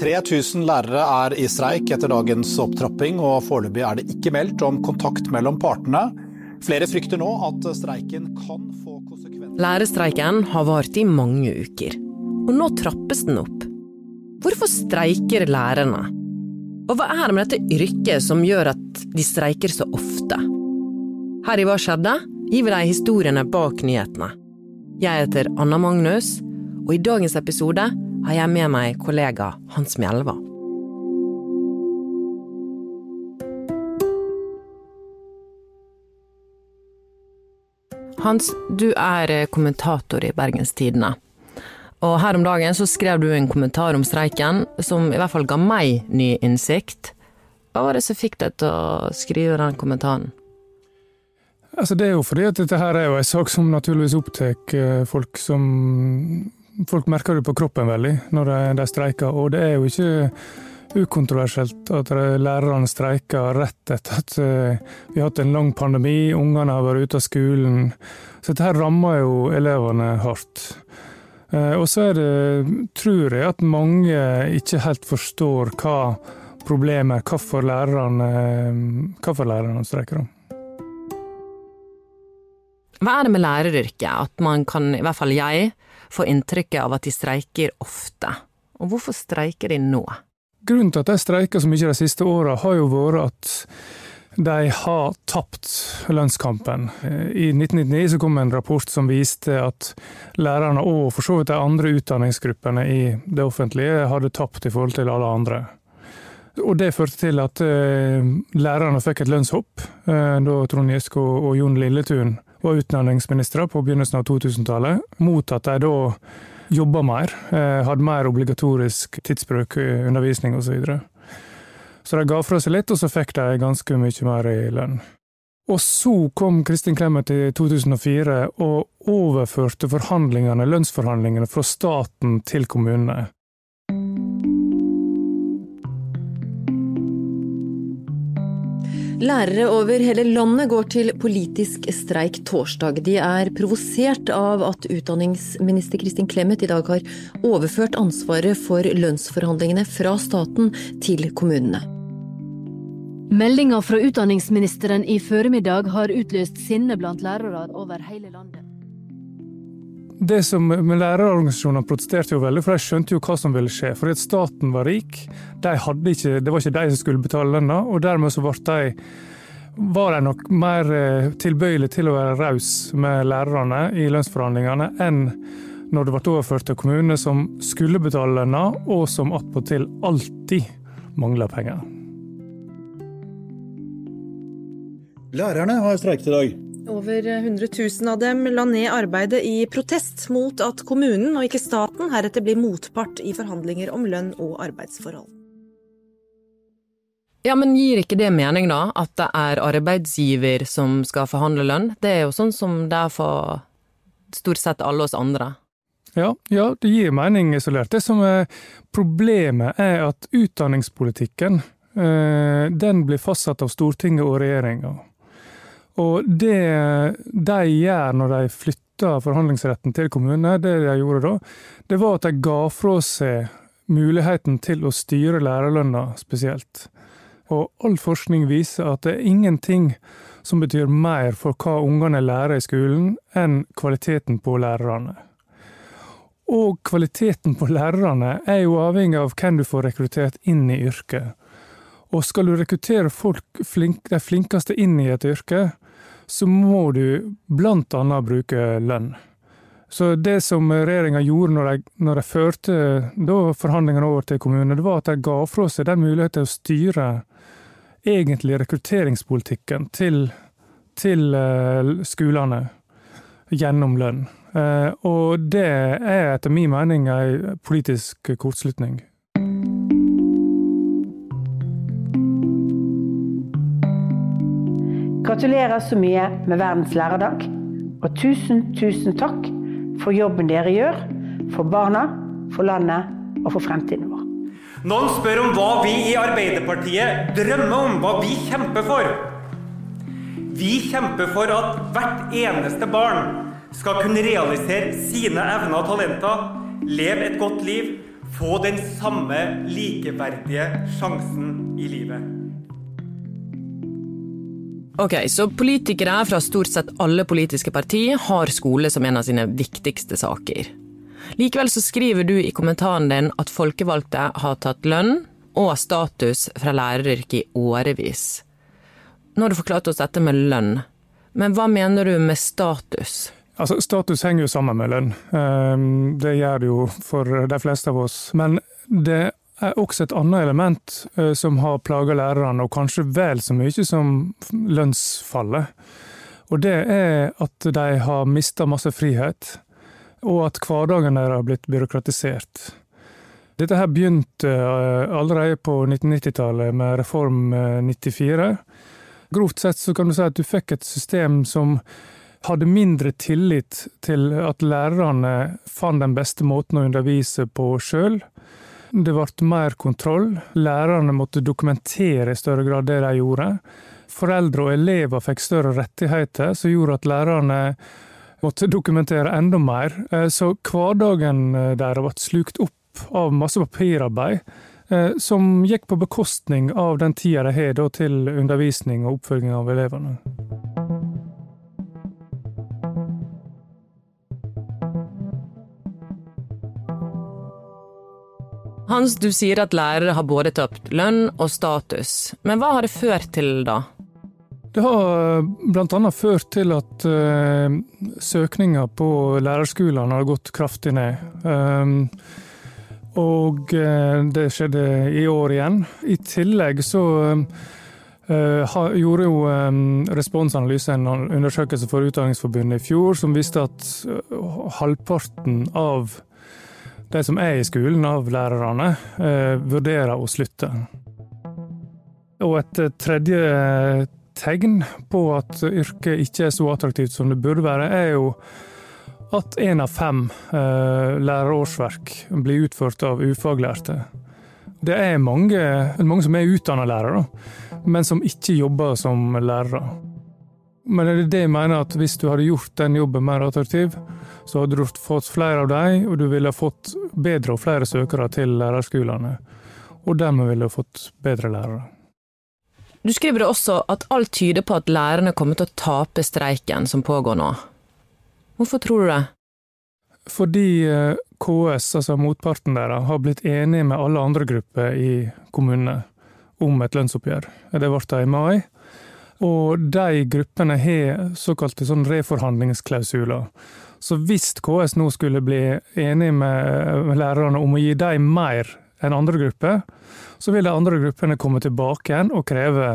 3000 lærere er i streik etter dagens opptrapping, og foreløpig er det ikke meldt om kontakt mellom partene. Flere frykter nå at streiken kan få konsekvenser Lærerstreiken har vart i mange uker, og nå trappes den opp. Hvorfor streiker lærerne? Og hva er det med dette yrket som gjør at de streiker så ofte? Her i Hva skjedde? gir vi deg historiene bak nyhetene. Jeg heter Anna Magnus, og i dagens episode har jeg med meg kollega Hans Mjelva. Hans, du er kommentator i Bergens Tidende. Og her om dagen så skrev du en kommentar om streiken som i hvert fall ga meg ny innsikt. Hva var det som fikk deg til å skrive den kommentaren? Altså Det er jo fordi at dette her er jo en sak som naturligvis opptar eh, folk som Folk merker det på kroppen veldig når de, streiker, og det er jo ikke ukontroversielt at lærerne streiker rett etter at eh, vi har hatt en lang pandemi, ungene har vært ute av skolen. Så dette rammer jo elevene hardt. Eh, og så er det, tror jeg, at mange ikke helt forstår hva problemet er, hvorfor lærerne, lærerne streiker. om. Hva er det med læreryrket at man kan, i hvert fall jeg, få inntrykket av at de streiker ofte? Og hvorfor streiker de nå? Grunnen til at de streiker så mye de siste åra, har jo vært at de har tapt lønnskampen. I 1999 så kom en rapport som viste at lærerne og for så vidt de andre utdanningsgruppene i det offentlige hadde tapt i forhold til alle andre. Og Det førte til at eh, lærerne fikk et lønnshopp eh, da Trond Giske og Jon Lilletun var utdanningsministre på begynnelsen av 2000-tallet, mot at de da jobba mer, eh, hadde mer obligatorisk tidsbruk, undervisning osv. Så, videre. så de ga fra seg litt, og så fikk de ganske mye mer i lønn. Og så kom Kristin Clemet i 2004 og overførte forhandlingene, lønnsforhandlingene fra staten til kommunene. Lærere over hele landet går til politisk streik torsdag. De er provosert av at utdanningsminister Kristin Clemet i dag har overført ansvaret for lønnsforhandlingene fra staten til kommunene. Meldinga fra utdanningsministeren i formiddag har utløst sinne blant lærere over hele landet. Det som med Lærerorganisasjonene protesterte jo veldig, for de skjønte jo hva som ville skje. Fordi at staten var rik. De ikke, det var ikke de som skulle betale lønna, og dermed så de, var de nok mer eh, tilbøyelige til å være rause med lærerne i lønnsforhandlingene enn når det ble overført til kommunene som skulle betale lønna, og som attpåtil alltid mangla penger. Lærerne har streiket i dag. Over 100 000 av dem la ned arbeidet i protest mot at kommunen og ikke staten heretter blir motpart i forhandlinger om lønn og arbeidsforhold. Ja, men gir ikke det mening, da? At det er arbeidsgiver som skal forhandle lønn? Det er jo sånn som det er for stort sett alle oss andre. Ja, ja, det gir mening isolert. Det som er problemet, er at utdanningspolitikken eh, den blir fastsatt av Stortinget og regjeringa. Og det de gjør når de flytter forhandlingsretten til kommunene, det de gjorde da, det var at de ga fra seg muligheten til å styre lærerlønna spesielt. Og all forskning viser at det er ingenting som betyr mer for hva ungene lærer i skolen, enn kvaliteten på lærerne. Og kvaliteten på lærerne er jo avhengig av hvem du får rekruttert inn i yrket. Og skal du rekruttere folk, flink, de flinkeste inn i et yrke, så må du blant annet bruke lønn. Så det som regjeringa gjorde når de, når de førte forhandlingene over til kommunene, det var at de ga fra seg den muligheten til å styre egentlig rekrutteringspolitikken til, til uh, skolene gjennom lønn. Uh, og det er etter min mening en politisk kortslutning. Gratulerer så mye med verdens lærerdag. Og tusen, tusen takk for jobben dere gjør for barna, for landet og for fremtiden vår. Noen spør om hva vi i Arbeiderpartiet drømmer om, hva vi kjemper for. Vi kjemper for at hvert eneste barn skal kunne realisere sine evner og talenter, leve et godt liv, få den samme likeverdige sjansen i livet. Ok, Så politikere fra stort sett alle politiske partier har skole som en av sine viktigste saker. Likevel så skriver du i kommentaren din at folkevalgte har tatt lønn og status fra læreryrket i årevis. Nå har du forklart oss dette med lønn, men hva mener du med status? Altså, Status henger jo sammen med lønn. Ehm, det gjør det jo for de fleste av oss. Men det er også et annet element eh, som har plaga lærerne, og kanskje vel så mye som lønnsfallet. Og det er at de har mista masse frihet, og at hverdagen deres har blitt byråkratisert. Dette her begynte eh, allerede på 1990-tallet med Reform 94. Eh, Grovt sett så kan du si at du fikk et system som hadde mindre tillit til at lærerne fant den beste måten å undervise på sjøl. Det ble mer kontroll. Lærerne måtte dokumentere i større grad det de gjorde. Foreldre og elever fikk større rettigheter, som gjorde at lærerne måtte dokumentere enda mer. Eh, så hverdagen eh, deres ble slukt opp av masse papirarbeid, eh, som gikk på bekostning av den tida de har til undervisning og oppfølging av elevene. Hans, du sier at lærere har både tapt lønn og status, men hva har det ført til da? Det har eh, bl.a. ført til at uh, søkninga på lærerskolene har gått kraftig ned. Um, og uh, det skjedde i år igjen. I tillegg så gjorde jo um, Responsanalyse en undersøkelse for Utdanningsforbundet i fjor som viste at halvparten av de som er i skolen av lærerne, eh, vurderer å slutte. Og et eh, tredje tegn på at yrket ikke er så attraktivt som det burde være, er jo at én av fem eh, lærerårsverk blir utført av ufaglærte. Det er mange, mange som er utdanna lærere, men som ikke jobber som lærere. Men det er det jeg mener at hvis du hadde gjort den jobben mer attraktiv, så hadde du fått flere av dem, og du ville fått bedre og flere søkere til lærerskolene. Og dermed ville du fått bedre lærere. Du skriver også at alt tyder på at lærerne kommer til å tape streiken som pågår nå. Hvorfor tror du det? Fordi eh, KS, altså motparten deres, har blitt enige med alle andre grupper i kommunene om et lønnsoppgjør. Det ble det i mai. Og de gruppene har såkalte sånn reforhandlingsklausuler. Så hvis KS nå skulle bli enig med lærerne om å gi dem mer enn andre grupper, så vil de andre gruppene komme tilbake igjen og kreve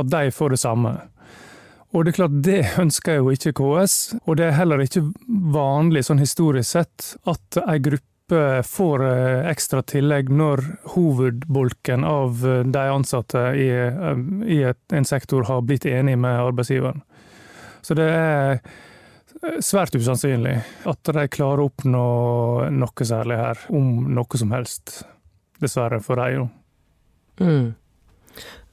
at de får det samme. Og det er klart, det ønsker jo ikke KS, og det er heller ikke vanlig sånn historisk sett at ei gruppe får eh, ekstra tillegg når hovedbolken av eh, de ansatte i, i et, en sektor har blitt enig med arbeidsgiveren. Så det er svært usannsynlig at de klarer å oppnå noe særlig her, om noe som helst. Dessverre for dem, jo. Mm.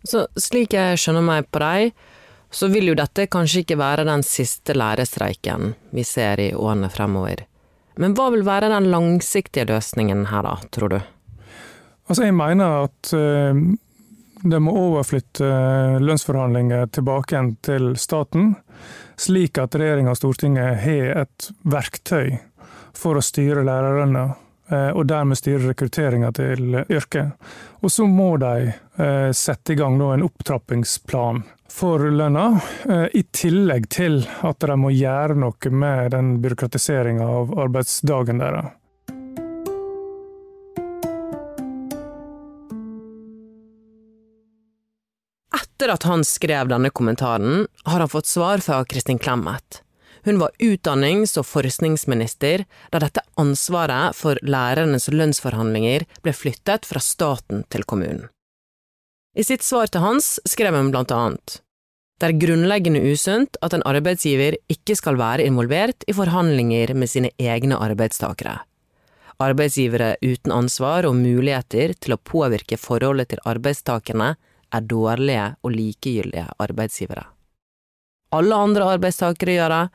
Så slik jeg skjønner meg på deg, så vil jo dette kanskje ikke være den siste lærerstreiken vi ser i årene fremover. Men hva vil være den langsiktige løsningen her, da, tror du? Altså, jeg mener at uh, det må overflytte lønnsforhandlinger tilbake igjen til staten slik at regjeringa og Stortinget har et verktøy for å styre lærerlønna, eh, og dermed styre rekrutteringa til yrket. Og så må de eh, sette i gang en opptrappingsplan for lønna, eh, i tillegg til at de må gjøre noe med den byråkratiseringa av arbeidsdagen deres. Etter at han skrev denne kommentaren, har han fått svar fra Kristin Clemet. Hun var utdannings- og forskningsminister da dette ansvaret for lærernes lønnsforhandlinger ble flyttet fra staten til kommunen. I sitt svar til Hans skrev hun blant annet det er grunnleggende usunt at en arbeidsgiver ikke skal være involvert i forhandlinger med sine egne arbeidstakere. Arbeidsgivere uten ansvar og muligheter til å påvirke forholdet til arbeidstakerne er dårlige og likegyldige arbeidsgivere. Alle andre arbeidstakere gjør det,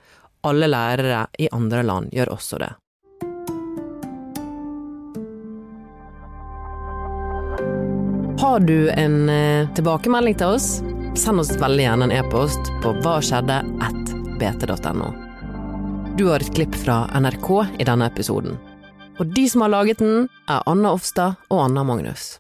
alle lærere i andre land gjør også det. Har du en eh, tilbakemelding til oss? Send oss veldig gjerne en e-post på hva skjedde bt.no. Du har et klipp fra NRK i denne episoden. Og de som har laget den, er Anna Offstad og Anna Magnus.